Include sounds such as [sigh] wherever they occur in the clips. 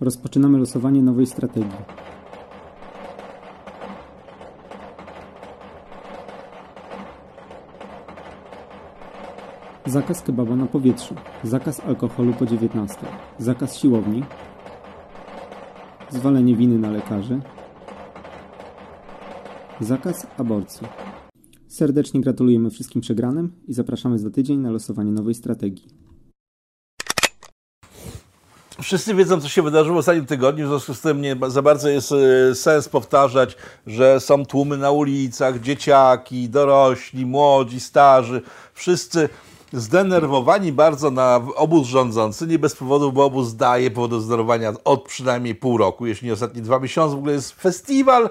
Rozpoczynamy losowanie nowej strategii. Zakaz kebaba na powietrzu. Zakaz alkoholu po 19. Zakaz siłowni. Zwalenie winy na lekarzy. Zakaz aborcji. Serdecznie gratulujemy wszystkim przegranym i zapraszamy za tydzień na losowanie nowej strategii. Wszyscy wiedzą, co się wydarzyło w ostatnim tygodniu, w związku z tym nie za bardzo jest e, sens powtarzać, że są tłumy na ulicach, dzieciaki, dorośli, młodzi, starzy, wszyscy zdenerwowani bardzo na obóz rządzący, nie bez powodu, bo obóz daje powodu zdenerwowania od przynajmniej pół roku, jeśli nie ostatnie dwa miesiące. W ogóle jest festiwal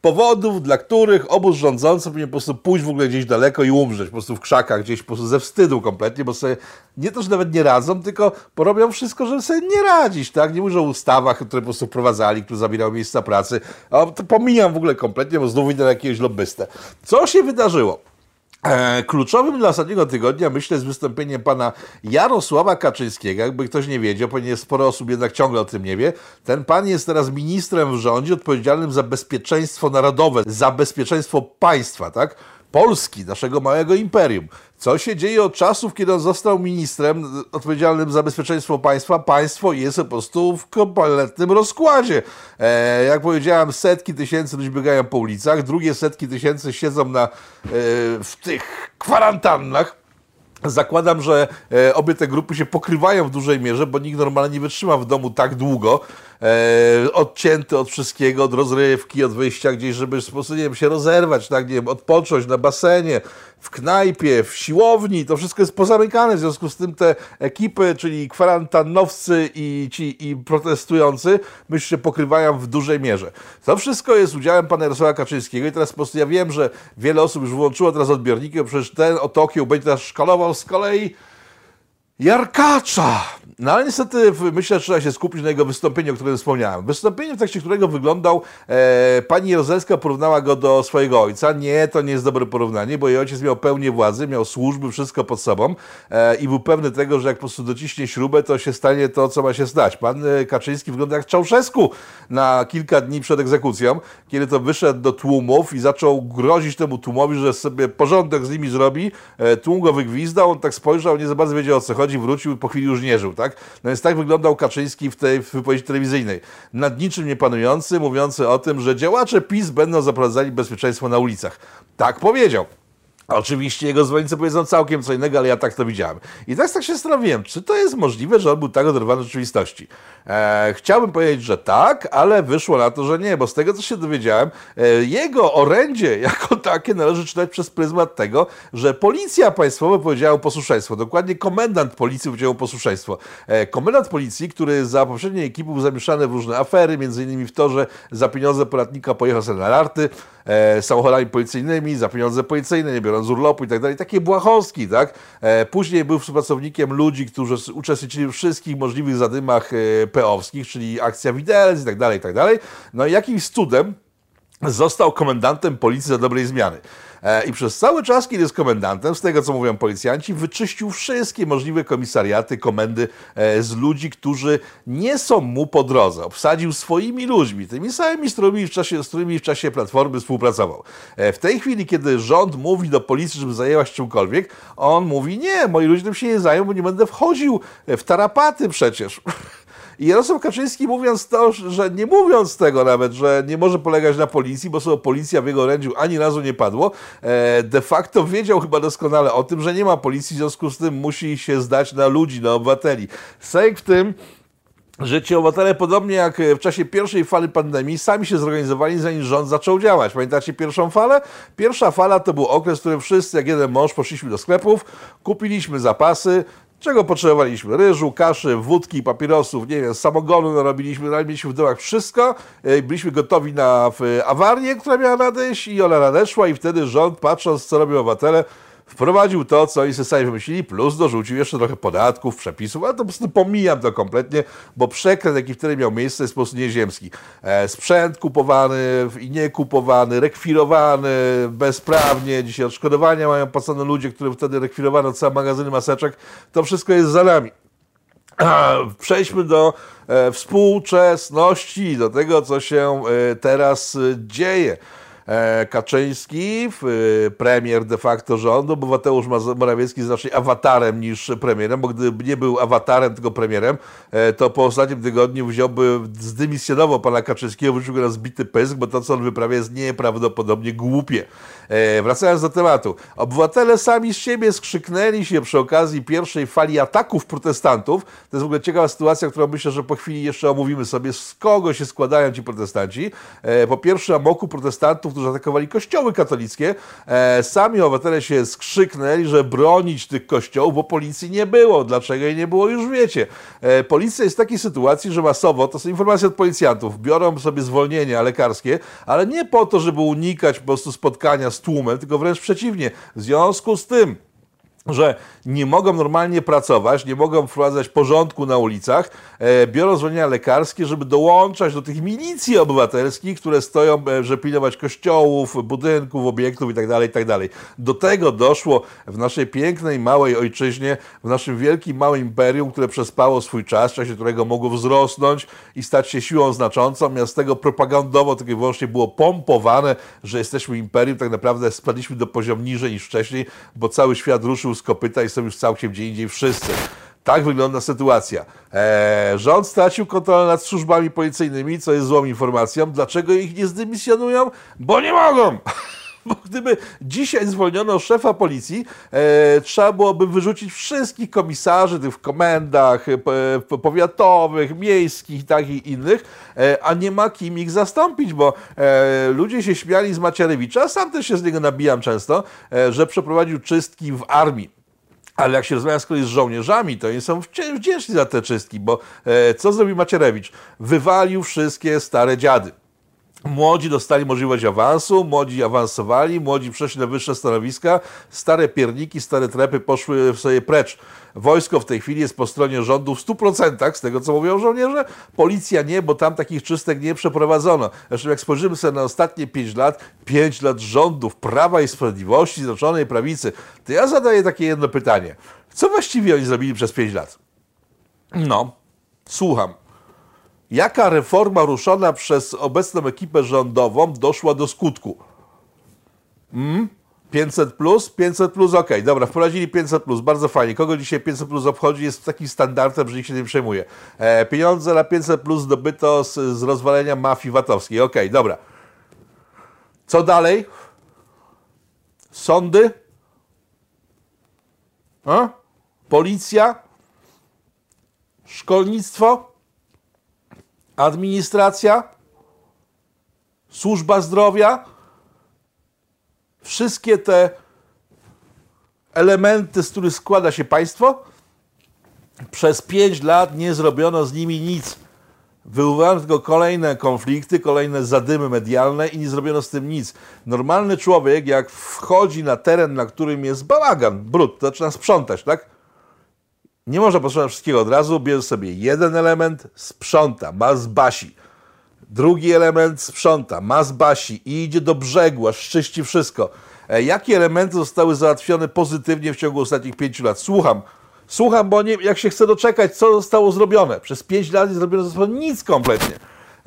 powodów, dla których obóz rządzący powinien po prostu pójść w ogóle gdzieś daleko i umrzeć, po prostu w krzakach, gdzieś po prostu ze wstydu kompletnie, bo sobie nie to, że nawet nie radzą, tylko porobią wszystko, żeby sobie nie radzić, tak? Nie mówią o ustawach, które po prostu wprowadzali, które zabierały miejsca pracy, a to pomijam w ogóle kompletnie, bo znów idę na jakiegoś lobbystę. Co się wydarzyło? E, kluczowym dla ostatniego tygodnia, myślę, jest wystąpienie pana Jarosława Kaczyńskiego. Jakby ktoś nie wiedział, ponieważ sporo osób jednak ciągle o tym nie wie. Ten pan jest teraz ministrem w rządzie odpowiedzialnym za bezpieczeństwo narodowe, za bezpieczeństwo państwa, tak? Polski, naszego małego imperium. Co się dzieje od czasów, kiedy on został ministrem odpowiedzialnym za bezpieczeństwo państwa? Państwo jest po prostu w kompletnym rozkładzie. E, jak powiedziałem, setki tysięcy ludzi biegają po ulicach, drugie setki tysięcy siedzą na, e, w tych kwarantannach. Zakładam, że e, obie te grupy się pokrywają w dużej mierze, bo nikt normalnie nie wytrzyma w domu tak długo, e, odcięty od wszystkiego, od rozrywki, od wyjścia gdzieś, żeby w sposób, nie wiem, się rozerwać, tak, nie wiem, odpocząć na basenie, w knajpie, w siłowni, to wszystko jest pozamykane, w związku z tym te ekipy, czyli kwarantannowcy i ci i protestujący, myślę, że pokrywają w dużej mierze. To wszystko jest udziałem pana Jarosława Kaczyńskiego i teraz po prostu ja wiem, że wiele osób już włączyło teraz odbiorniki, bo przecież ten o Tokio będzie teraz szkalował z kolei Jarkacza. No ale niestety myślę, że trzeba się skupić na jego wystąpieniu, o którym wspomniałem. Wystąpienie, w trakcie którego wyglądał, e, pani Rozelska porównała go do swojego ojca. Nie, to nie jest dobre porównanie, bo jej ojciec miał pełnię władzy, miał służby, wszystko pod sobą e, i był pewny tego, że jak po prostu dociśnie śrubę, to się stanie to, co ma się stać. Pan e, Kaczyński wygląda jak Czałszewsku na kilka dni przed egzekucją, kiedy to wyszedł do tłumów i zaczął grozić temu tłumowi, że sobie porządek z nimi zrobi. E, tłum go wygwizdał, on tak spojrzał, nie za bardzo wiedział o co chodzi, wrócił i po chwili już nie żył, tak? Tak? No więc tak wyglądał Kaczyński w tej wypowiedzi telewizyjnej. Nad niczym nie panujący, mówiący o tym, że działacze PiS będą zaprowadzali bezpieczeństwo na ulicach. Tak powiedział. Oczywiście jego zwolennicy powiedzą całkiem co innego, ale ja tak to widziałem. I teraz tak się zastanowiłem, czy to jest możliwe, że on był tak oderwany od rzeczywistości. E, chciałbym powiedzieć, że tak, ale wyszło na to, że nie, bo z tego, co się dowiedziałem, e, jego orędzie [laughs] jako takie należy czytać przez pryzmat tego, że policja państwowa powiedziała posłuszeństwo. Dokładnie komendant policji powiedział posłuszeństwo. E, komendant policji, który za poprzedniej ekipy był zamieszany w różne afery, między innymi w to, że za pieniądze podatnika pojechał sobie na larty, e, samochodami policyjnymi, za pieniądze policyjne, nie biorąc urlopu i tak dalej. Takie błahostki, tak? E, później był współpracownikiem ludzi, którzy uczestniczyli w wszystkich możliwych zadymach e, peowskich, czyli akcja Widelec i tak dalej, i tak dalej. No i jakimś cudem został komendantem policji za dobrej zmiany. E, I przez cały czas, kiedy jest komendantem, z tego co mówią policjanci, wyczyścił wszystkie możliwe komisariaty, komendy e, z ludzi, którzy nie są mu po drodze. Obsadził swoimi ludźmi, tymi samymi, z którymi w czasie, z którymi w czasie Platformy współpracował. E, w tej chwili, kiedy rząd mówi do policji, żeby zajęła się czymkolwiek, on mówi, nie, moi ludzie tym się nie zajmą, bo nie będę wchodził w tarapaty przecież. [laughs] I Jarosław Kaczyński mówiąc to, że nie mówiąc tego nawet, że nie może polegać na policji, bo słowo policja w jego orędziu ani razu nie padło, e, de facto wiedział chyba doskonale o tym, że nie ma policji, w związku z tym musi się zdać na ludzi, na obywateli. Sejk w tym że ci obywatele, podobnie jak w czasie pierwszej fali pandemii, sami się zorganizowali, zanim rząd zaczął działać. Pamiętacie pierwszą falę? Pierwsza fala to był okres, w którym wszyscy, jak jeden mąż, poszliśmy do sklepów, kupiliśmy zapasy, Czego potrzebowaliśmy? Ryżu, kaszy, wódki, papierosów, nie wiem, samogonu robiliśmy w dołach wszystko. E, byliśmy gotowi na awarię, która miała nadejść i ona nadeszła i wtedy rząd, patrząc co robią obywatele, wprowadził to, co oni sobie sami wymyślili, plus dorzucił jeszcze trochę podatków, przepisów, ale to po prostu pomijam to kompletnie, bo przekręt, jaki wtedy miał miejsce, jest po prostu nieziemski. E, sprzęt kupowany i niekupowany, rekwirowany bezprawnie, dzisiaj odszkodowania mają płacone ludzie, którym wtedy rekwirowano całe magazyny maseczek, to wszystko jest za nami. Przejdźmy do e, współczesności, do tego, co się e, teraz e, dzieje. E, Kaczyński, e, premier de facto rządu, bo Mateusz Morawiecki jest raczej awatarem niż premierem, bo gdyby nie był awatarem, tylko premierem, e, to po ostatnim tygodniu wziąłby, zdymisjonował pana Kaczyńskiego, wrócił go na zbity pysk, bo to, co on wyprawia, jest nieprawdopodobnie głupie. Wracając do tematu. Obywatele sami z siebie skrzyknęli się przy okazji pierwszej fali ataków protestantów. To jest w ogóle ciekawa sytuacja, którą myślę, że po chwili jeszcze omówimy sobie, z kogo się składają ci protestanci. Po pierwsze, amoku protestantów, którzy atakowali kościoły katolickie, e, sami obywatele się skrzyknęli, że bronić tych kościołów, bo policji nie było. Dlaczego jej nie było, już wiecie. E, policja jest w takiej sytuacji, że masowo, to są informacje od policjantów, biorą sobie zwolnienia lekarskie, ale nie po to, żeby unikać po prostu spotkania z tłumem, tylko wręcz przeciwnie. W związku z tym, że nie mogą normalnie pracować, nie mogą wprowadzać porządku na ulicach, e, biorą zwolnienia lekarskie, żeby dołączać do tych milicji obywatelskich, które stoją, e, żeby pilnować kościołów, budynków, obiektów itd., tak itd. Tak do tego doszło w naszej pięknej, małej ojczyźnie, w naszym wielkim, małym imperium, które przespało swój czas, w czasie którego mogło wzrosnąć i stać się siłą znaczącą, miast tego propagandowo tylko i wyłącznie było pompowane, że jesteśmy imperium, tak naprawdę spadliśmy do poziomu niżej niż wcześniej, bo cały świat ruszył z kopyta i są już całkiem gdzie indziej wszyscy. Tak wygląda sytuacja. Eee, rząd stracił kontrolę nad służbami policyjnymi, co jest złą informacją. Dlaczego ich nie zdymisjonują? Bo nie mogą! [laughs] Bo gdyby dzisiaj zwolniono szefa policji, e, trzeba byłoby wyrzucić wszystkich komisarzy tych w komendach e, powiatowych, miejskich tak i innych, e, a nie ma kim ich zastąpić, bo e, ludzie się śmiali z Macierewicza, sam też się z niego nabijam często, e, że przeprowadził czystki w armii. Ale jak się rozmawia z kolei z żołnierzami, to oni są wdzięczni za te czystki, bo e, co zrobił Macierewicz? Wywalił wszystkie stare dziady. Młodzi dostali możliwość awansu, młodzi awansowali, młodzi przeszli na wyższe stanowiska, stare pierniki, stare trepy poszły sobie precz. Wojsko w tej chwili jest po stronie rządu w 100%, z tego co mówią żołnierze, policja nie, bo tam takich czystek nie przeprowadzono. Zresztą jak spojrzymy sobie na ostatnie 5 lat, 5 lat rządów Prawa i Sprawiedliwości, Zjednoczonej Prawicy, to ja zadaję takie jedno pytanie. Co właściwie oni zrobili przez 5 lat? No, słucham. Jaka reforma ruszona przez obecną ekipę rządową doszła do skutku? Hmm? 500 plus? 500 plus, ok, dobra, wprowadzili 500 plus, bardzo fajnie. Kogo dzisiaj 500 plus obchodzi, jest takim standardem, że nikt się nie przejmuje. E, pieniądze na 500 plus zdobyto z, z rozwalenia mafii VAT-owskiej, ok, dobra. Co dalej? Sądy? A? Policja? Szkolnictwo? Administracja? Służba zdrowia? wszystkie te elementy, z których składa się państwo, przez pięć lat nie zrobiono z nimi nic. Wywołano tylko kolejne konflikty, kolejne zadymy medialne i nie zrobiono z tym nic. Normalny człowiek, jak wchodzi na teren, na którym jest bałagan, brud, to zaczyna sprzątać, tak? Nie można posprzątać wszystkiego od razu, bierze sobie jeden element, sprząta, ma z basi. Drugi element sprząta, ma z basi i idzie do brzegu, aż czyści wszystko. E, jakie elementy zostały załatwione pozytywnie w ciągu ostatnich pięciu lat? Słucham. Słucham, bo nie, jak się chcę doczekać, co zostało zrobione. Przez pięć lat nie zrobiono nic kompletnie.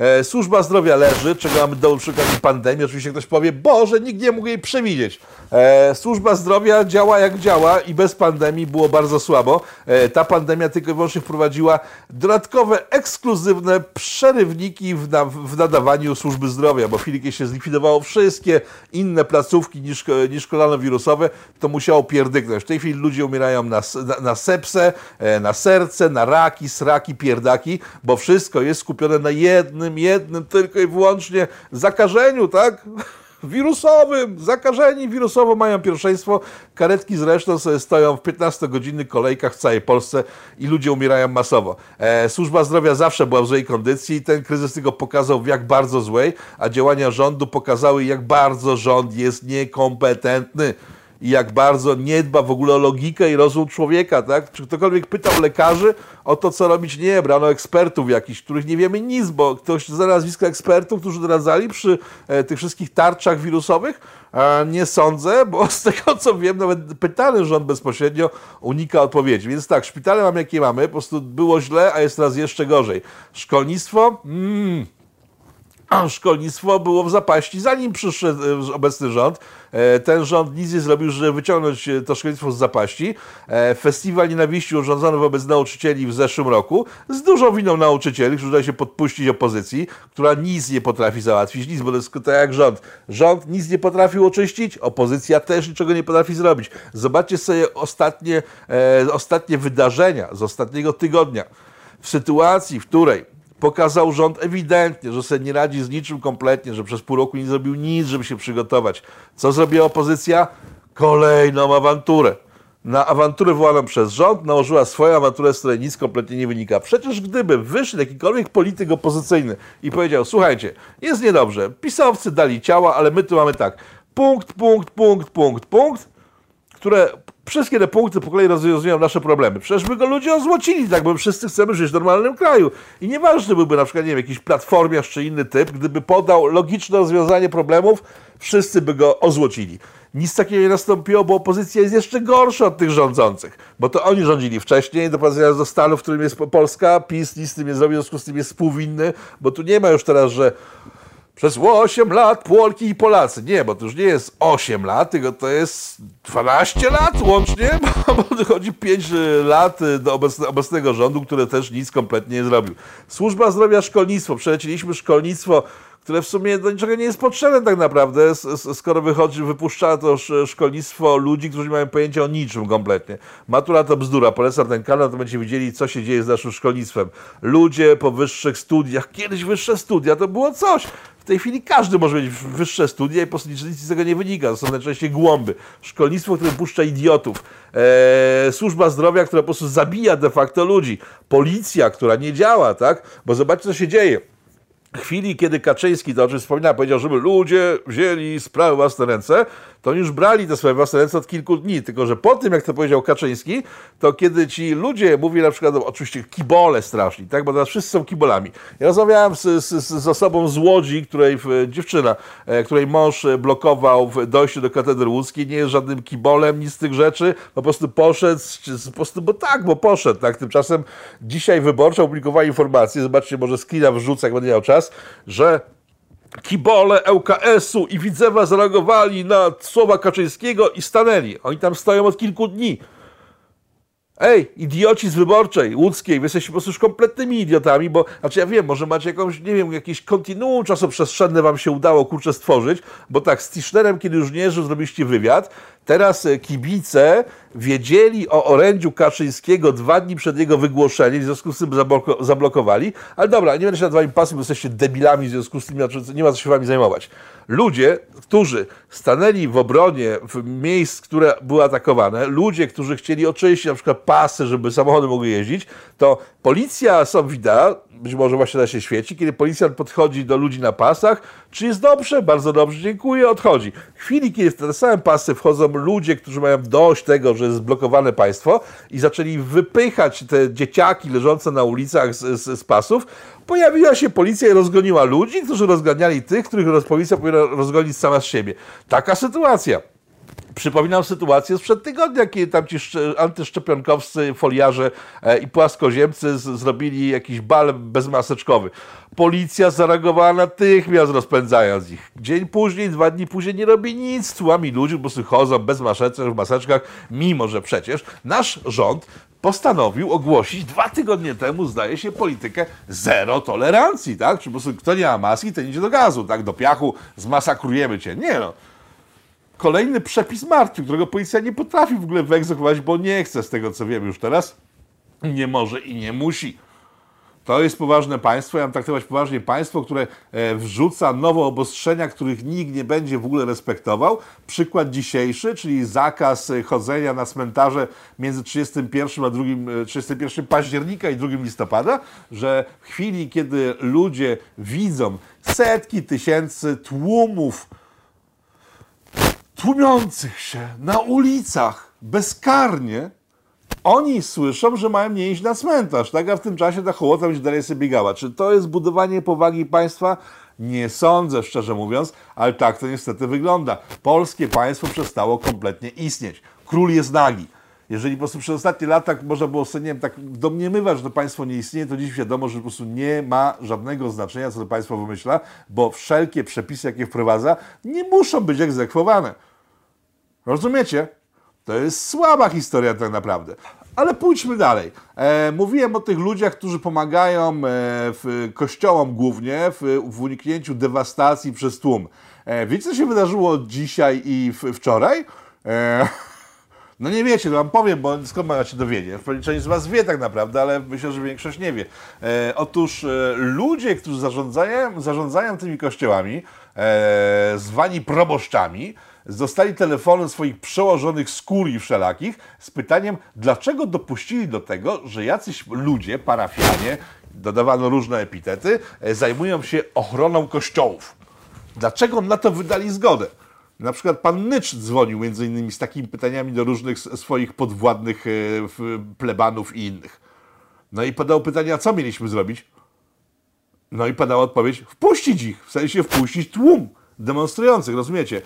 E, służba zdrowia leży, czego mamy do przykładu pandemii. Oczywiście ktoś powie, Boże, nikt nie mógł jej przewidzieć. E, służba zdrowia działa jak działa i bez pandemii było bardzo słabo. E, ta pandemia tylko i wyłącznie wprowadziła dodatkowe, ekskluzywne przerywniki w, na, w nadawaniu służby zdrowia, bo w chwili, się zlikwidowało wszystkie inne placówki niż, niż koronawirusowe, to musiało pierdyknąć. W tej chwili ludzie umierają na, na, na sepsę, na serce, na raki, sraki, pierdaki, bo wszystko jest skupione na jednym jednym, jednym tylko i wyłącznie zakażeniu, tak? wirusowym, zakażeni wirusowo mają pierwszeństwo. Karetki zresztą sobie stoją w 15-godzinnych kolejkach w całej Polsce i ludzie umierają masowo. E, służba zdrowia zawsze była w złej kondycji i ten kryzys tylko pokazał, w jak bardzo złej, a działania rządu pokazały, jak bardzo rząd jest niekompetentny. I jak bardzo nie dba w ogóle o logikę i rozum człowieka, tak? Czy ktokolwiek pytał lekarzy o to, co robić? Nie, brano ekspertów jakichś, których nie wiemy nic, bo ktoś zna nazwiska ekspertów, którzy doradzali przy e, tych wszystkich tarczach wirusowych? E, nie sądzę, bo z tego co wiem, nawet pytany rząd bezpośrednio unika odpowiedzi. Więc tak, szpitale mamy jakie mamy, po prostu było źle, a jest teraz jeszcze gorzej. Szkolnictwo? Mmm szkolnictwo było w zapaści, zanim przyszedł e, obecny rząd. E, ten rząd nic nie zrobił, żeby wyciągnąć e, to szkolnictwo z zapaści. Festiwal nienawiści urządzony wobec nauczycieli w zeszłym roku z dużą winą nauczycieli, którzy dają się podpuścić opozycji, która nic nie potrafi załatwić, nic, bo to jest tak jak rząd. Rząd nic nie potrafił oczyścić, opozycja też niczego nie potrafi zrobić. Zobaczcie sobie ostatnie, ostatnie wydarzenia z ostatniego tygodnia. W sytuacji, w której pokazał rząd ewidentnie, że sobie nie radzi z niczym kompletnie, że przez pół roku nie zrobił nic, żeby się przygotować. Co zrobiła opozycja? Kolejną awanturę. Na awanturę wołaną przez rząd nałożyła swoją awanturę, z której nic kompletnie nie wynika. Przecież gdyby wyszedł jakikolwiek polityk opozycyjny i powiedział, słuchajcie, jest niedobrze, pisowcy dali ciała, ale my tu mamy tak, punkt, punkt, punkt, punkt, punkt, które wszystkie te punkty po kolei rozwiązują nasze problemy. Przecież by go ludzie ozłocili, tak, bo wszyscy chcemy żyć w normalnym kraju. I nieważny byłby na przykład, nie wiem, jakiś platformiarz czy inny typ, gdyby podał logiczne rozwiązanie problemów, wszyscy by go ozłocili. Nic takiego nie nastąpiło, bo opozycja jest jeszcze gorsza od tych rządzących, bo to oni rządzili wcześniej, doprowadzając do stanu, w którym jest Polska, PiS nic z tym nie zrobił, w związku z tym jest współwinny, bo tu nie ma już teraz, że przez 8 lat Polki i Polacy. Nie, bo to już nie jest 8 lat, tylko to jest 12 lat łącznie, [laughs] bo dochodzi 5 lat do obecnego rządu, który też nic kompletnie nie zrobił. Służba zdrowia, szkolnictwo. Przelecieliśmy szkolnictwo które w sumie do niczego nie jest potrzebne tak naprawdę, skoro wychodzi, wypuszcza to szkolnictwo ludzi, którzy nie mają pojęcia o niczym kompletnie. Matura to bzdura, polecam ten kanał, to będziecie widzieli, co się dzieje z naszym szkolnictwem. Ludzie po wyższych studiach, kiedyś wyższe studia to było coś. W tej chwili każdy może mieć wyższe studia i po prostu nic z tego nie wynika. To są najczęściej głąby. Szkolnictwo, które puszcza idiotów. Eee, służba zdrowia, która po prostu zabija de facto ludzi. Policja, która nie działa, tak? Bo zobaczcie, co się dzieje chwili, kiedy Kaczyński, to o czym wspominałem, powiedział, żeby ludzie wzięli sprawę w własne ręce, to oni już brali te swoje własne ręce od kilku dni. Tylko, że po tym, jak to powiedział Kaczyński, to kiedy ci ludzie, mówili na przykład, oczywiście kibole straszni, tak, bo teraz wszyscy są kibolami. Ja rozmawiałem z, z, z osobą z Łodzi, której dziewczyna, e, której mąż blokował w dojściu do katedry łódzkiej, nie jest żadnym kibolem, nic z tych rzeczy, po prostu poszedł, po prostu, bo tak, bo poszedł, tak. Tymczasem dzisiaj wyborcza opublikowała informację, zobaczcie, może screena wrzucę, jak będę miał czas, że kibole ŁKS-u i Widzewa zareagowali na słowa Kaczyńskiego i stanęli. Oni tam stoją od kilku dni. Ej, idioci z wyborczej, łódzkiej, wy jesteście po prostu już kompletnymi idiotami, bo, znaczy ja wiem, może macie jakąś, nie wiem, jakieś kontinuum czasoprzestrzenne wam się udało, kurczę, stworzyć, bo tak, z Tischnerem, kiedy już nie żył, zrobiliście wywiad, teraz e, kibice wiedzieli o orędziu Kaczyńskiego dwa dni przed jego wygłoszeniem, w związku z tym zablokowali, ale dobra, nie będę się nad wami pasem, bo jesteście debilami, w związku z tym nie ma co się wami zajmować. Ludzie, którzy stanęli w obronie w miejsc, które były atakowane, ludzie, którzy chcieli oczyścić na przykład pasy, żeby samochody mogły jeździć, to policja są widać, być może właśnie na się świeci, kiedy policjant podchodzi do ludzi na pasach, czy jest dobrze, bardzo dobrze, dziękuję, odchodzi. W chwili, kiedy w te same pasy wchodzą ludzie, którzy mają dość tego, że jest zblokowane państwo i zaczęli wypychać te dzieciaki leżące na ulicach z, z, z pasów, pojawiła się policja i rozgoniła ludzi, którzy rozganiali tych, których policja powinna rozgonić sama z siebie. Taka sytuacja. Przypominam sytuację sprzed tygodnia, kiedy tam ci antyszczepionkowscy foliarze e, i płaskoziemcy zrobili jakiś bal bezmaseczkowy. Policja zareagowała natychmiast, rozpędzając ich. Dzień później, dwa dni później nie robi nic, tłami ludzi po prostu chodzą bez maseczek, w maseczkach, mimo że przecież nasz rząd postanowił ogłosić dwa tygodnie temu, zdaje się, politykę zero tolerancji, tak? Czy po prostu kto nie ma maski, ten idzie do gazu, tak? Do piachu, zmasakrujemy cię. Nie no kolejny przepis martwy, którego policja nie potrafi w ogóle wyegzekwować, bo nie chce z tego, co wiem już teraz. Nie może i nie musi. To jest poważne państwo. Ja mam traktować poważnie państwo, które e, wrzuca nowe obostrzenia, których nikt nie będzie w ogóle respektował. Przykład dzisiejszy, czyli zakaz e, chodzenia na cmentarze między 31 a 2, 31 e, października i 2 listopada, że w chwili, kiedy ludzie widzą setki tysięcy tłumów tłumiących się na ulicach bezkarnie, oni słyszą, że mają nie iść na cmentarz, tak? A w tym czasie ta hołota będzie dalej sobie biegała. Czy to jest budowanie powagi państwa? Nie sądzę, szczerze mówiąc, ale tak to niestety wygląda. Polskie państwo przestało kompletnie istnieć. Król jest nagi. Jeżeli po prostu przez ostatnie lata można było sobie, nie wiem, tak domniemywać, że to państwo nie istnieje, to dziś wiadomo, że po prostu nie ma żadnego znaczenia, co to państwo wymyśla, bo wszelkie przepisy, jakie wprowadza, nie muszą być egzekwowane. Rozumiecie? To jest słaba historia tak naprawdę. Ale pójdźmy dalej. E, mówiłem o tych ludziach, którzy pomagają e, w kościołom głównie w, w uniknięciu dewastacji przez tłum. E, wiecie, co się wydarzyło dzisiaj i w, wczoraj? E, no nie wiecie, to wam powiem, bo skąd macie dowiedzieć? Część z was wie tak naprawdę, ale myślę, że większość nie wie. E, otóż e, ludzie, którzy zarządzają, zarządzają tymi kościołami, e, zwani proboszczami, dostali telefony swoich przełożonych z kurii wszelakich z pytaniem, dlaczego dopuścili do tego, że jacyś ludzie, parafianie, dodawano różne epitety, e, zajmują się ochroną kościołów. Dlaczego na to wydali zgodę? Na przykład pan Nycz dzwonił między innymi z takimi pytaniami do różnych swoich podwładnych e, plebanów i innych. No i padał pytanie, a co mieliśmy zrobić? No i padała odpowiedź, wpuścić ich, w sensie wpuścić tłum demonstrujących, rozumiecie?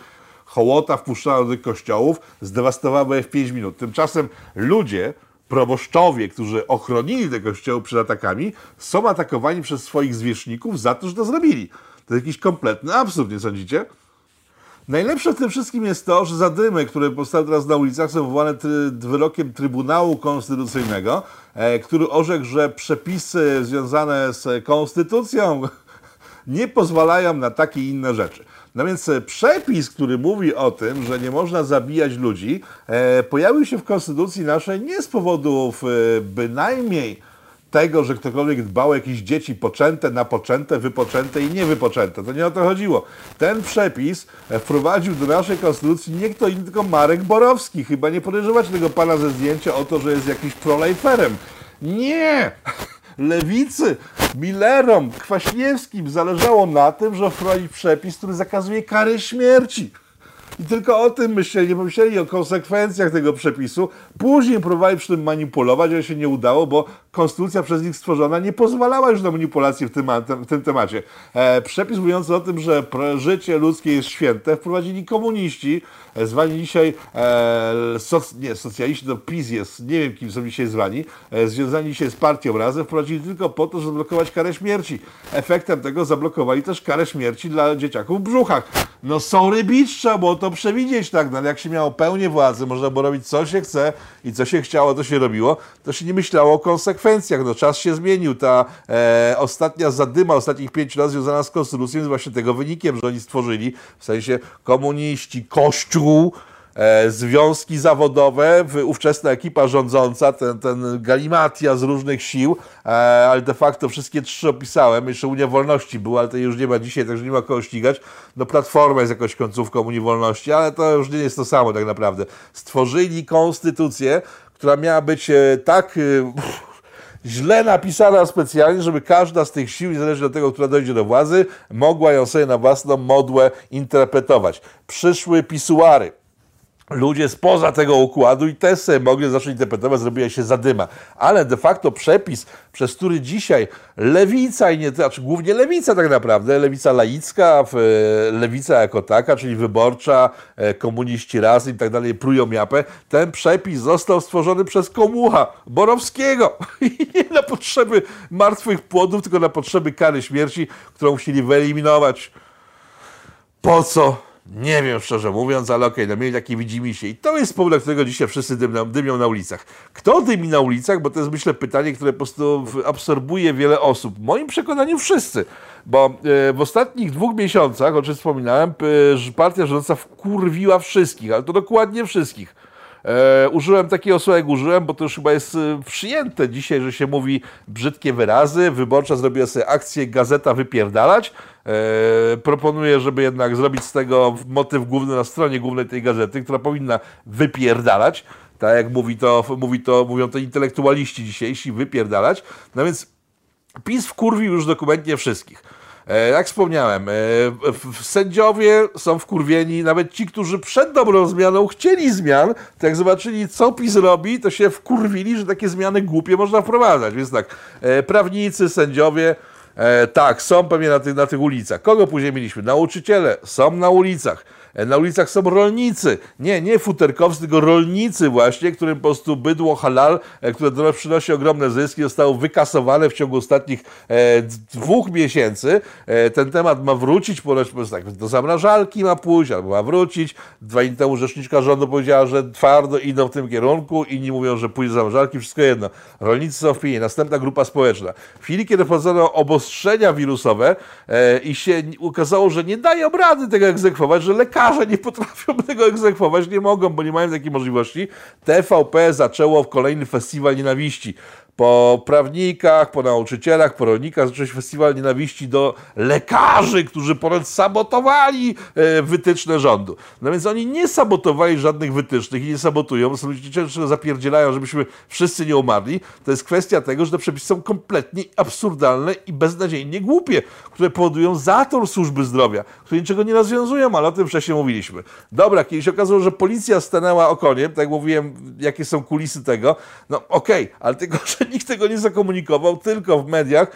Hołota wpuszczona do kościołów zdewastowała je w 5 minut. Tymczasem ludzie, proboszczowie, którzy ochronili te kościoły przed atakami, są atakowani przez swoich zwierzchników za to, że to zrobili. To jakiś kompletny absurd, nie sądzicie? Najlepsze w tym wszystkim jest to, że zadymy, które powstały teraz na ulicach, są wywołane try, wyrokiem Trybunału Konstytucyjnego, e, który orzekł, że przepisy związane z konstytucją nie pozwalają na takie inne rzeczy. No więc e, przepis, który mówi o tym, że nie można zabijać ludzi, e, pojawił się w Konstytucji naszej nie z powodów e, bynajmniej tego, że ktokolwiek dbał o jakieś dzieci poczęte, napoczęte, wypoczęte i niewypoczęte. To nie o to chodziło. Ten przepis e, wprowadził do naszej konstytucji nie kto inny, tylko Marek Borowski. Chyba nie podejrzewać tego pana ze zdjęcia o to, że jest jakiś prolejferem. Nie! [laughs] Lewicy, Millerom, Kwaśniewskim zależało na tym, że wprowadzić przepis, który zakazuje kary śmierci. I tylko o tym myśleli, nie pomyśleli o konsekwencjach tego przepisu. Później próbowali przy tym manipulować, ale się nie udało, bo konstytucja przez nich stworzona nie pozwalała już na manipulację w tym, w tym temacie. E, przepis mówiący o tym, że życie ludzkie jest święte, wprowadzili komuniści, zwani dzisiaj e, soc, nie, socjaliści, to PiS jest, nie wiem kim są dzisiaj zwani, e, związani dzisiaj z partią razem, wprowadzili tylko po to, żeby zablokować karę śmierci. Efektem tego zablokowali też karę śmierci dla dzieciaków w brzuchach. No sorry bitch, trzeba było to przewidzieć, tak, no, ale jak się miało pełnię władzy, można było robić co się chce i co się chciało, to się robiło, to się nie myślało o konsekwencjach, no czas się zmienił, ta e, ostatnia zadyma ostatnich pięciu lat związana z konstytucją jest właśnie tego wynikiem, że oni stworzyli, w sensie komuniści, kościół, E, związki zawodowe, ówczesna ekipa rządząca, ten, ten galimatia z różnych sił, e, ale de facto wszystkie trzy opisałem, jeszcze Unia Wolności była, ale to już nie ma dzisiaj, także nie ma kogo ścigać. No Platforma jest jakoś końcówką Unii Wolności, ale to już nie jest to samo tak naprawdę. Stworzyli konstytucję, która miała być e, tak źle napisana specjalnie, żeby każda z tych sił, niezależnie od tego, która dojdzie do władzy, mogła ją sobie na własną modłę interpretować. Przyszły pisuary ludzie spoza tego układu i te sobie mogli zacząć interpretować, zrobiła się zadyma. Ale de facto przepis, przez który dzisiaj lewica i nie, znaczy głównie lewica tak naprawdę, lewica laicka, lewica jako taka, czyli wyborcza, e, komuniści raz i tak dalej, prują japę, ten przepis został stworzony przez komucha Borowskiego. [laughs] I nie na potrzeby martwych płodów, tylko na potrzeby kary śmierci, którą musieli wyeliminować. Po co? Nie wiem, szczerze mówiąc, ale okej, okay, no mieli takie widzimy się. I to jest powód, dla którego dzisiaj wszyscy dymną, dymią na ulicach. Kto dymi na ulicach? Bo to jest, myślę, pytanie, które po prostu absorbuje wiele osób. W moim przekonaniu wszyscy. Bo e, w ostatnich dwóch miesiącach, o czym wspominałem, partia rządząca wkurwiła wszystkich, ale to dokładnie wszystkich. E, użyłem takiego słowa, jak użyłem, bo to już chyba jest e, przyjęte dzisiaj, że się mówi brzydkie wyrazy. Wyborcza zrobiła sobie akcję Gazeta Wypierdalać. E, proponuję, żeby jednak zrobić z tego motyw główny na stronie głównej tej gazety, która powinna wypierdalać. Tak jak mówi to, mówi to, mówią to intelektualiści dzisiejsi, wypierdalać. No więc PiS wkurwił już dokumentnie wszystkich. E, jak wspomniałem, e, sędziowie są wkurwieni, nawet ci, którzy przed dobrą zmianą chcieli zmian, to jak zobaczyli, co PiS robi, to się wkurwili, że takie zmiany głupie można wprowadzać. Więc tak, e, prawnicy, sędziowie, tak, są pewnie na tych, na tych ulicach. Kogo później mieliśmy? Nauczyciele są na ulicach. E, na ulicach są rolnicy. Nie, nie futerkowcy, tylko rolnicy właśnie, którym po prostu bydło halal, e, które do nas przynosi ogromne zyski, zostało wykasowane w ciągu ostatnich e, dwóch miesięcy. E, ten temat ma wrócić, ponoć tak, do zamrażalki ma pójść, albo ma wrócić. Dwa dni temu rzeczniczka rządu powiedziała, że twardo idą w tym kierunku, inni mówią, że pójdzie do zamrażalki, wszystko jedno. Rolnicy są w pinie. Następna grupa społeczna. W chwili, kiedy wprowadzono obostrzenia wirusowe e, i się ukazało, że nie dają rady tego egzekwować, że lekarze lekarze nie potrafią [laughs] tego egzekwować, nie mogą, bo nie mają takiej możliwości. TVP zaczęło kolejny festiwal nienawiści po prawnikach, po nauczycielach, po rolnikach zaczął się festiwal nienawiści do lekarzy, którzy ponad sabotowali e, wytyczne rządu. No więc oni nie sabotowali żadnych wytycznych i nie sabotują, są ludzie często zapierdzielają, żebyśmy wszyscy nie umarli. To jest kwestia tego, że te przepisy są kompletnie absurdalne i beznadziejnie głupie, które powodują zator służby zdrowia, które niczego nie rozwiązują, ale o tym wcześniej mówiliśmy. Dobra, kiedyś okazało, że policja stanęła okoniem, tak jak mówiłem, jakie są kulisy tego. No okej, okay, ale tylko, [laughs] że [laughs] nikt tego nie zakomunikował, tylko w mediach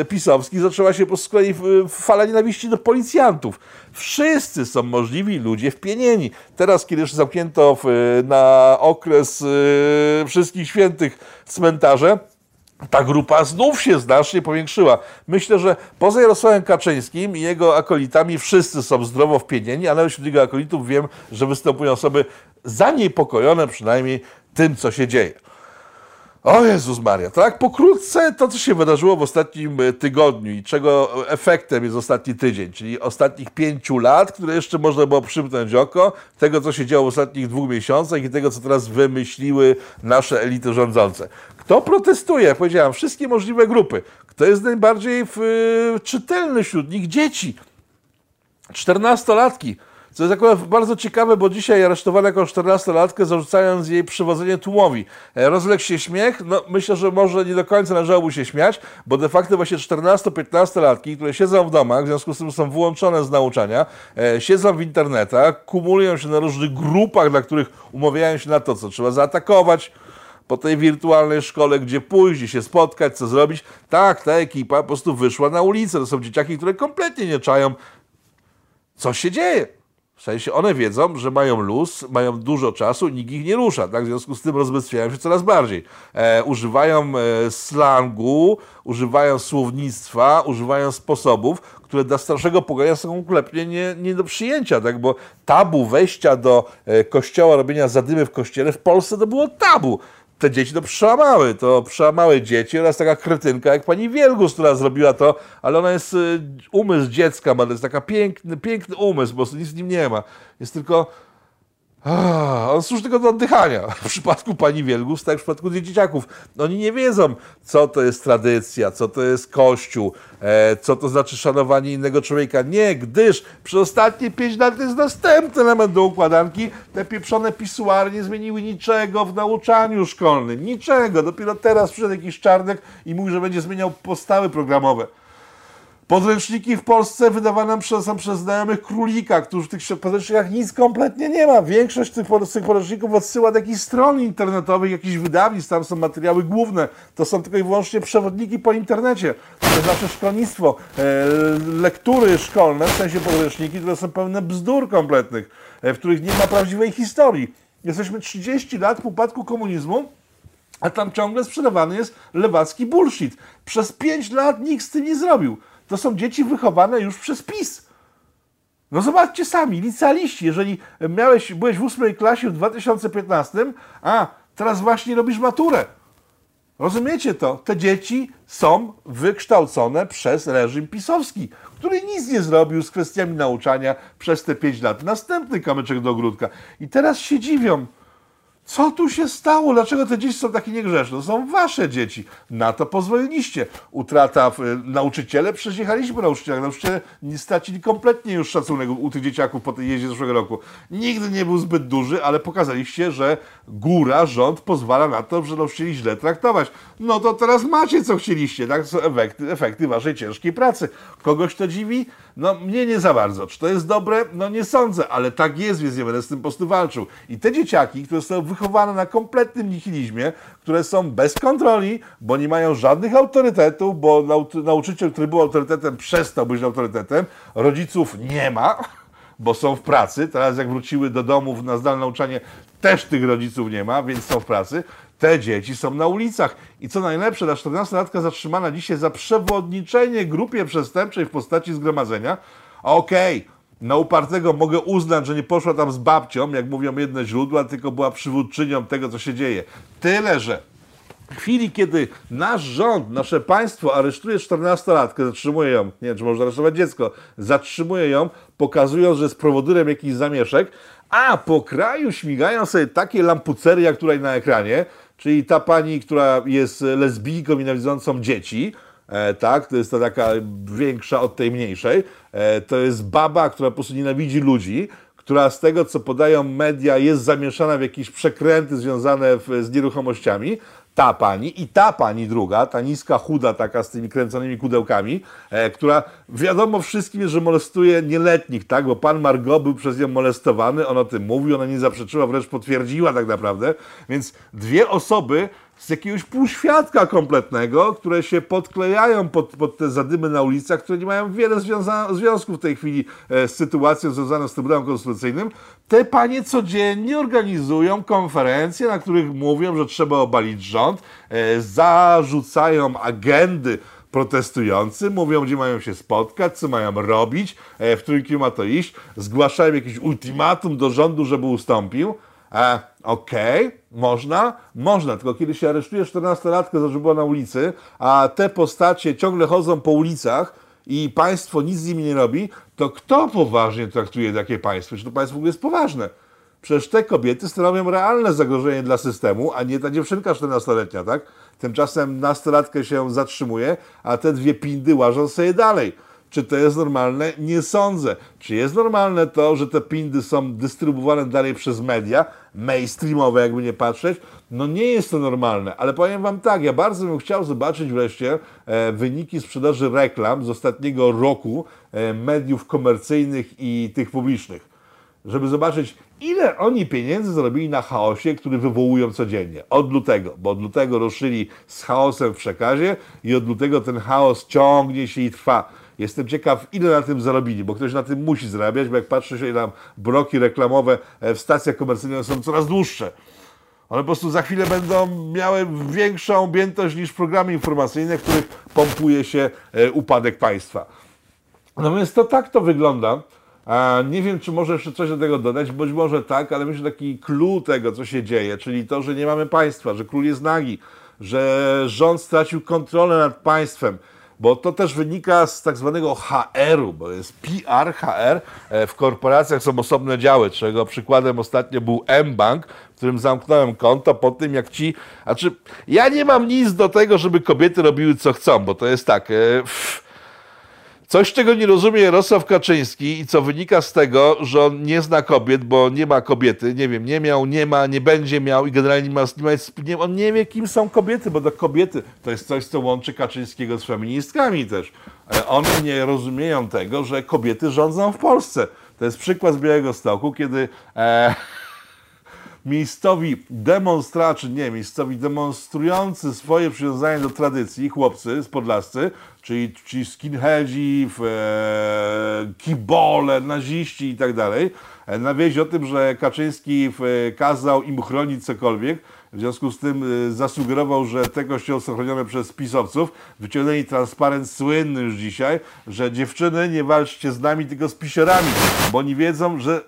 e, pisowskich zaczęła się po kolei fala nienawiści do policjantów. Wszyscy są możliwi ludzie wpienieni. Teraz, kiedy już zamknięto w, na okres e, wszystkich świętych cmentarze, ta grupa znów się znacznie powiększyła. Myślę, że poza Jarosławem Kaczyńskim i jego akolitami wszyscy są zdrowo wpienieni, ale wśród jego akolitów wiem, że występują osoby zaniepokojone przynajmniej tym, co się dzieje. O Jezus Maria, tak pokrótce to, co się wydarzyło w ostatnim e, tygodniu i czego efektem jest ostatni tydzień, czyli ostatnich pięciu lat, które jeszcze można było przymknąć oko, tego, co się działo w ostatnich dwóch miesiącach i tego, co teraz wymyśliły nasze elity rządzące. Kto protestuje? Jak powiedziałem, wszystkie możliwe grupy. Kto jest najbardziej w, y, czytelny wśród nich? Dzieci. Czternastolatki co jest akurat bardzo ciekawe, bo dzisiaj aresztowano jakąś 14-latkę, zarzucając jej przywodzenie tłumowi. E, rozległ się śmiech, no myślę, że może nie do końca należałoby się śmiać, bo de facto właśnie 14-15-latki, które siedzą w domach, w związku z tym są wyłączone z nauczania, e, siedzą w internetach, kumulują się na różnych grupach, dla których umawiają się na to, co trzeba zaatakować, po tej wirtualnej szkole, gdzie pójść, gdzie się spotkać, co zrobić. Tak, ta ekipa po prostu wyszła na ulicę. To są dzieciaki, które kompletnie nie czają, co się dzieje. W sensie one wiedzą, że mają luz, mają dużo czasu nikt ich nie rusza. Tak? W związku z tym rozbezpieczają się coraz bardziej. E, używają e, slangu, używają słownictwa, używają sposobów, które dla starszego pokolenia są kompletnie nie, nie do przyjęcia. Tak? Bo tabu wejścia do e, kościoła, robienia zadymy w kościele w Polsce to było tabu te dzieci to przełamały, to przełamały dzieci oraz taka kretynka jak pani Wielgus, która zrobiła to, ale ona jest, y, umysł dziecka ma, to jest taka piękny, piękny umysł, prostu nic z nim nie ma. Jest tylko on służy tylko do oddychania. W przypadku pani Wielgus, tak w przypadku dzieciaków. Oni nie wiedzą, co to jest tradycja, co to jest kościół, e, co to znaczy szanowanie innego człowieka. Nie, gdyż przez ostatnie pięć lat to jest następny element do układanki. Te pieprzone pisuary nie zmieniły niczego w nauczaniu szkolnym. Niczego. Dopiero teraz przyszedł jakiś czarnek i mówi, że będzie zmieniał postawy programowe. Podręczniki w Polsce wydawane przez, są przez znajomych królika, którzy w tych podręcznikach nic kompletnie nie ma. Większość tych, tych podręczników odsyła do jakichś stron internetowych, jakichś wydawnictw, tam są materiały główne. To są tylko i wyłącznie przewodniki po internecie. To jest nasze szkolnictwo. E, lektury szkolne, w sensie podręczniki, które są pełne bzdur kompletnych, e, w których nie ma prawdziwej historii. Jesteśmy 30 lat po upadku komunizmu, a tam ciągle sprzedawany jest lewacki bullshit. Przez 5 lat nikt z tym nie zrobił. To są dzieci wychowane już przez PiS. No zobaczcie sami, licealiści, jeżeli miałeś, byłeś w ósmej klasie w 2015, a teraz właśnie robisz maturę. Rozumiecie to? Te dzieci są wykształcone przez reżim pisowski, który nic nie zrobił z kwestiami nauczania przez te 5 lat. Następny kamyczek do ogródka. I teraz się dziwią, Co tu się stało? Dlaczego te dzieci są takie niegrzeczne? To są wasze dzieci. Na to pozwoliliście. Utrata nauczyciele, przecież jechaliśmy po nauczycielach. Nauczyciele stracili kompletnie już szacunek u tych dzieciaków po tej jeździe zeszłego roku. Nigdy nie był zbyt duży, ale pokazaliście, że góra, rząd pozwala na to, że nauczycieli źle traktować. No to teraz macie co chcieliście, tak? To są efekty, efekty waszej ciężkiej pracy. Kogoś to dziwi? No mnie nie za bardzo. Czy to jest dobre? No nie sądzę, ale tak jest, więc nie będę z tym po prostu walczył. I te dzieciaki, które są wychowane na kompletnym nihilizmie, które są bez kontroli, bo nie mają żadnych autorytetów, bo nauczyciel, który był autorytetem, przestał być autorytetem, rodziców nie ma, [laughs] bo są w pracy. Teraz jak wróciły do domów na zdalne nauczanie, też tych rodziców nie ma, więc są w pracy. Te dzieci są na ulicach. I co najlepsze, ta 14-latka zatrzymana dzisiaj za przewodniczenie grupie przestępczej w postaci zgromadzenia. Okej, okay, na upartego mogę uznać, że nie poszła tam z babcią, jak mówią jedne źródła, tylko była przywódczynią tego, co się dzieje. Tyle, że w chwili, kiedy nasz rząd, nasze państwo aresztuje 14-latkę, zatrzymuje ją, nie wiem, czy można aresztować dziecko, zatrzymuje ją, pokazując, że jest prowodyrem jakichś zamieszek, a po kraju śmigają sobie takie lampucery, jak tutaj na ekranie, czyli ta pani, która jest lesbijką nienawidzącą dzieci, e, tak, to jest ta taka większa od tej mniejszej, e, to jest baba, która po prostu nienawidzi ludzi, która z tego, co podają media, jest zamieszana w jakieś przekręty związane w, z nieruchomościami, ta pani i ta pani druga, ta niska, chuda taka z tymi kręconymi kudełkami, e, która wiadomo wszystkim że molestuje nieletnich, tak, bo pan Margot był przez nią molestowany, on o tym mówił, ona nie zaprzeczyła, wręcz potwierdziła tak naprawdę, więc dwie osoby z jakiegoś półświadka kompletnego, które się podklejają pod, pod te zadymy na ulicach, które nie mają wiele związków w tej chwili e, z sytuacją związaną z Trybunałem Konstytucyjnym. Te panie codziennie organizują konferencje, na których mówią, że trzeba obalić rząd, e, zarzucają agendy protestujący, mówią, gdzie mają się spotkać, co mają robić, e, w którym kierunku ma to iść, zgłaszają jakieś ultimatum do rządu, żeby ustąpił. E, Okej, okay, można, można, tylko kiedy się aresztuje 14-latkę za że była na ulicy, a te postacie ciągle chodzą po ulicach i państwo nic z nimi nie robi, to kto poważnie traktuje takie państwo? Czy to państwo w ogóle jest poważne? Przecież te kobiety stanowią realne zagrożenie dla systemu, a nie ta dziewczynka 14-letnia, tak? Tymczasem nastolatkę się zatrzymuje, a te dwie pindy łażą sobie dalej. Czy to jest normalne? Nie sądzę. Czy jest normalne to, że te pindy są dystrybuowane dalej przez media, mainstreamowe jakby nie patrzeć? No nie jest to normalne, ale powiem Wam tak, ja bardzo bym chciał zobaczyć wreszcie e, wyniki sprzedaży reklam z ostatniego roku e, mediów komercyjnych i tych publicznych, żeby zobaczyć, ile oni pieniędzy zarobili na chaosie, który wywołują codziennie. Od lutego, bo od lutego ruszyli z chaosem w przekazie i od lutego ten chaos ciągnie się i trwa. Jestem ciekaw, ile na tym zarobili, bo ktoś na tym musi zarabiać, bo jak patrzę się na bloki reklamowe e, w stacjach komercyjnych, są coraz dłuższe. One po prostu za chwilę będą miały większą objętość niż programy informacyjne, w których pompuje się e, upadek państwa. No więc to tak to wygląda. Nie wiem, czy może jeszcze coś do tego dodać, być może tak, ale myślę, że taki clue tego, co się dzieje, czyli to, że nie mamy państwa, że król jest nagi, że rząd stracił kontrolę nad państwem, bo to też wynika z tak zwanego HR-u, bo jest PR, HR. E, w korporacjach są osobne działy, czego przykładem ostatnio był M-Bank, w którym zamknąłem konto po tym, jak ci... Znaczy, ja nie mam nic do tego, żeby kobiety robiły co chcą, bo to jest tak... E, Coś, czego nie rozumie Jarosław Kaczyński i co wynika z tego, że on nie zna kobiet, bo nie ma kobiety, nie wiem, nie miał, nie ma, nie będzie miał i generalnie nie ma, nie on nie wie, kim są kobiety, bo to kobiety to jest coś, co łączy Kaczyńskiego z feministkami też. E, one nie rozumieją tego, że kobiety rządzą w Polsce. To jest przykład z Białego Stoku, kiedy... E, miejscowi demonstraczy, nie, miejscowi demonstrujący swoje przywiązanie do tradycji, chłopcy z Podlascy, czyli ci skinheadzi, e, kibole, naziści i tak dalej, e, na wieść o tym, że Kaczyński e, kazał im chronić cokolwiek, w związku z tym e, zasugerował, że te kościoły są chronione przez pisowców. Wyciągnęli transparent słynny już dzisiaj, że dziewczyny nie walczcie z nami, tylko z pisiorami, bo oni wiedzą, że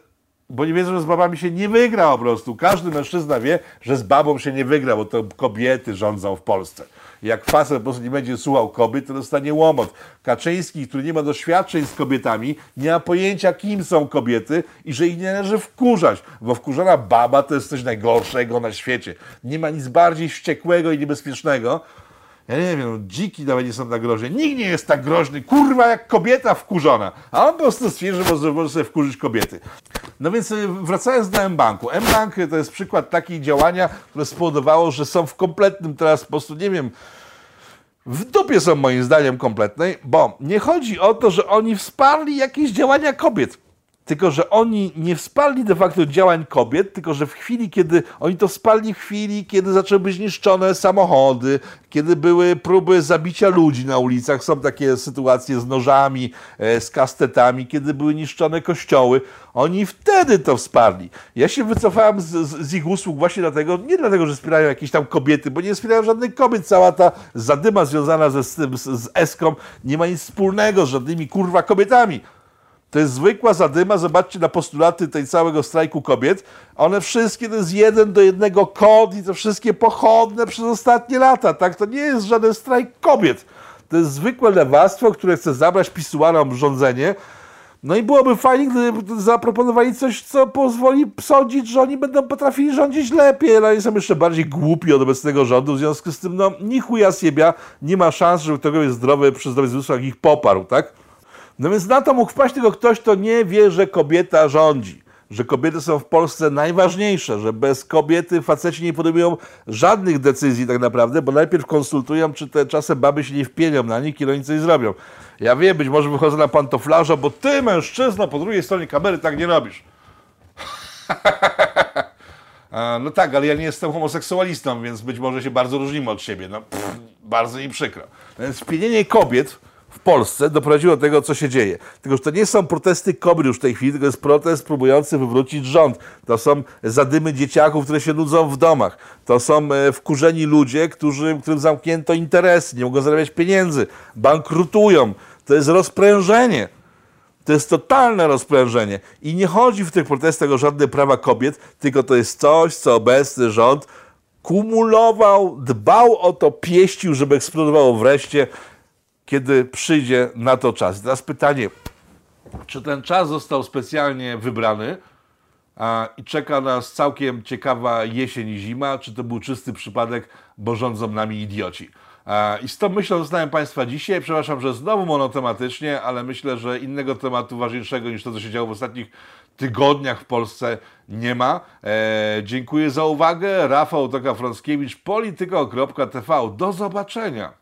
bo nie wiedzą, że z babami się nie wygra po prostu. Każdy mężczyzna wie, że z babą się nie wygra, bo to kobiety rządzą w Polsce. Jak facet po prostu nie będzie słuchał kobiet, to dostanie łomot. Kaczyński, który nie ma doświadczeń z kobietami, nie ma pojęcia, kim są kobiety i że ich nie należy wkurzać, bo wkurzona baba to jest coś najgorszego na świecie. Nie ma nic bardziej wściekłego i niebezpiecznego, ja nie wiem, dziki nawet nie są tak groźne. Nikt nie jest tak groźny, kurwa, jak kobieta wkurzona. A on po prostu stwierdził, że może, sobie wkurzyć kobiety. No więc y, wracając do M-Banku. M-Bank to jest przykład takiej działania, które spowodowało, że są w kompletnym teraz po prostu, nie wiem, w dupie są moim zdaniem kompletnej, bo nie chodzi o to, że oni wsparli jakieś działania kobiet. Tylko, że oni nie wsparli de facto działań kobiet, tylko że w chwili, kiedy oni to wsparli w chwili, kiedy zaczęły być niszczone samochody, kiedy były próby zabicia ludzi na ulicach, są takie sytuacje z nożami, e, z kastetami, kiedy były niszczone kościoły, oni wtedy to wsparli. Ja się wycofałem z, z, z ich usług właśnie dlatego, nie dlatego, że wspierają jakieś tam kobiety, bo nie wspierają żadnych kobiet. Cała ta zadyma związana ze, z, z Eską nie ma nic wspólnego z żadnymi kurwa kobietami. To jest zwykła zadyma. Zobaczcie na postulaty tej całego strajku kobiet. One wszystkie to jest jeden do jednego kod i to wszystkie pochodne przez ostatnie lata. Tak? To nie jest żaden strajk kobiet. To jest zwykłe lewactwo, które chce zabrać pisuarom rządzenie. No i byłoby fajnie, gdyby zaproponowali coś, co pozwoli sądzić, że oni będą potrafili rządzić lepiej, ale oni są jeszcze bardziej głupi od obecnego rządu, w związku z tym, no, ni chuja siebia, nie ma szans, żeby ktokolwiek zdrowy przy zdrowych zmysłach ich poparł, tak? No więc na to mógł wpaść tylko ktoś, kto nie wie, że kobieta rządzi. Że kobiety są w Polsce najważniejsze, że bez kobiety faceci nie podejmują żadnych decyzji tak naprawdę, bo najpierw konsultują, czy te czasem baby się nie wpienią na nich i oni coś zrobią. Ja wiem, być może wychodzę na pantoflarza, bo ty, mężczyzna, po drugiej stronie kamery tak nie robisz. [laughs] no tak, ale ja nie jestem homoseksualistą, więc być może się bardzo różnimy od siebie. No, pff, bardzo mi przykro. Więc wpienienie kobiet w Polsce doprowadziło do tego, co się dzieje. Tylko, że to nie są protesty kobiet już w tej chwili, tylko jest protest próbujący wywrócić rząd. To są zadymy dzieciaków, które się nudzą w domach. To są e, wkurzeni ludzie, którzy, którym zamknięto interesy, nie mogą zarabiać pieniędzy, bankrutują. To jest rozprężenie. To jest totalne rozprężenie. I nie chodzi w tych protestach o żadne prawa kobiet, tylko to jest coś, co obecny rząd kumulował, dbał o to, pieścił, żeby eksplodowało wreszcie kiedy przyjdzie na to czas. Teraz pytanie, czy ten czas został specjalnie wybrany a, i czeka nas całkiem ciekawa jesień i zima, czy to był czysty przypadek, bo rządzą nami idioci. A, I z tą myślą zostałem Państwa dzisiaj. Przepraszam, że znowu monotematycznie, ale myślę, że innego tematu ważniejszego niż to, co się działo w ostatnich tygodniach w Polsce nie ma. E, dziękuję za uwagę. Rafał Toka-Frąckiewicz, polityko.tv. Do zobaczenia.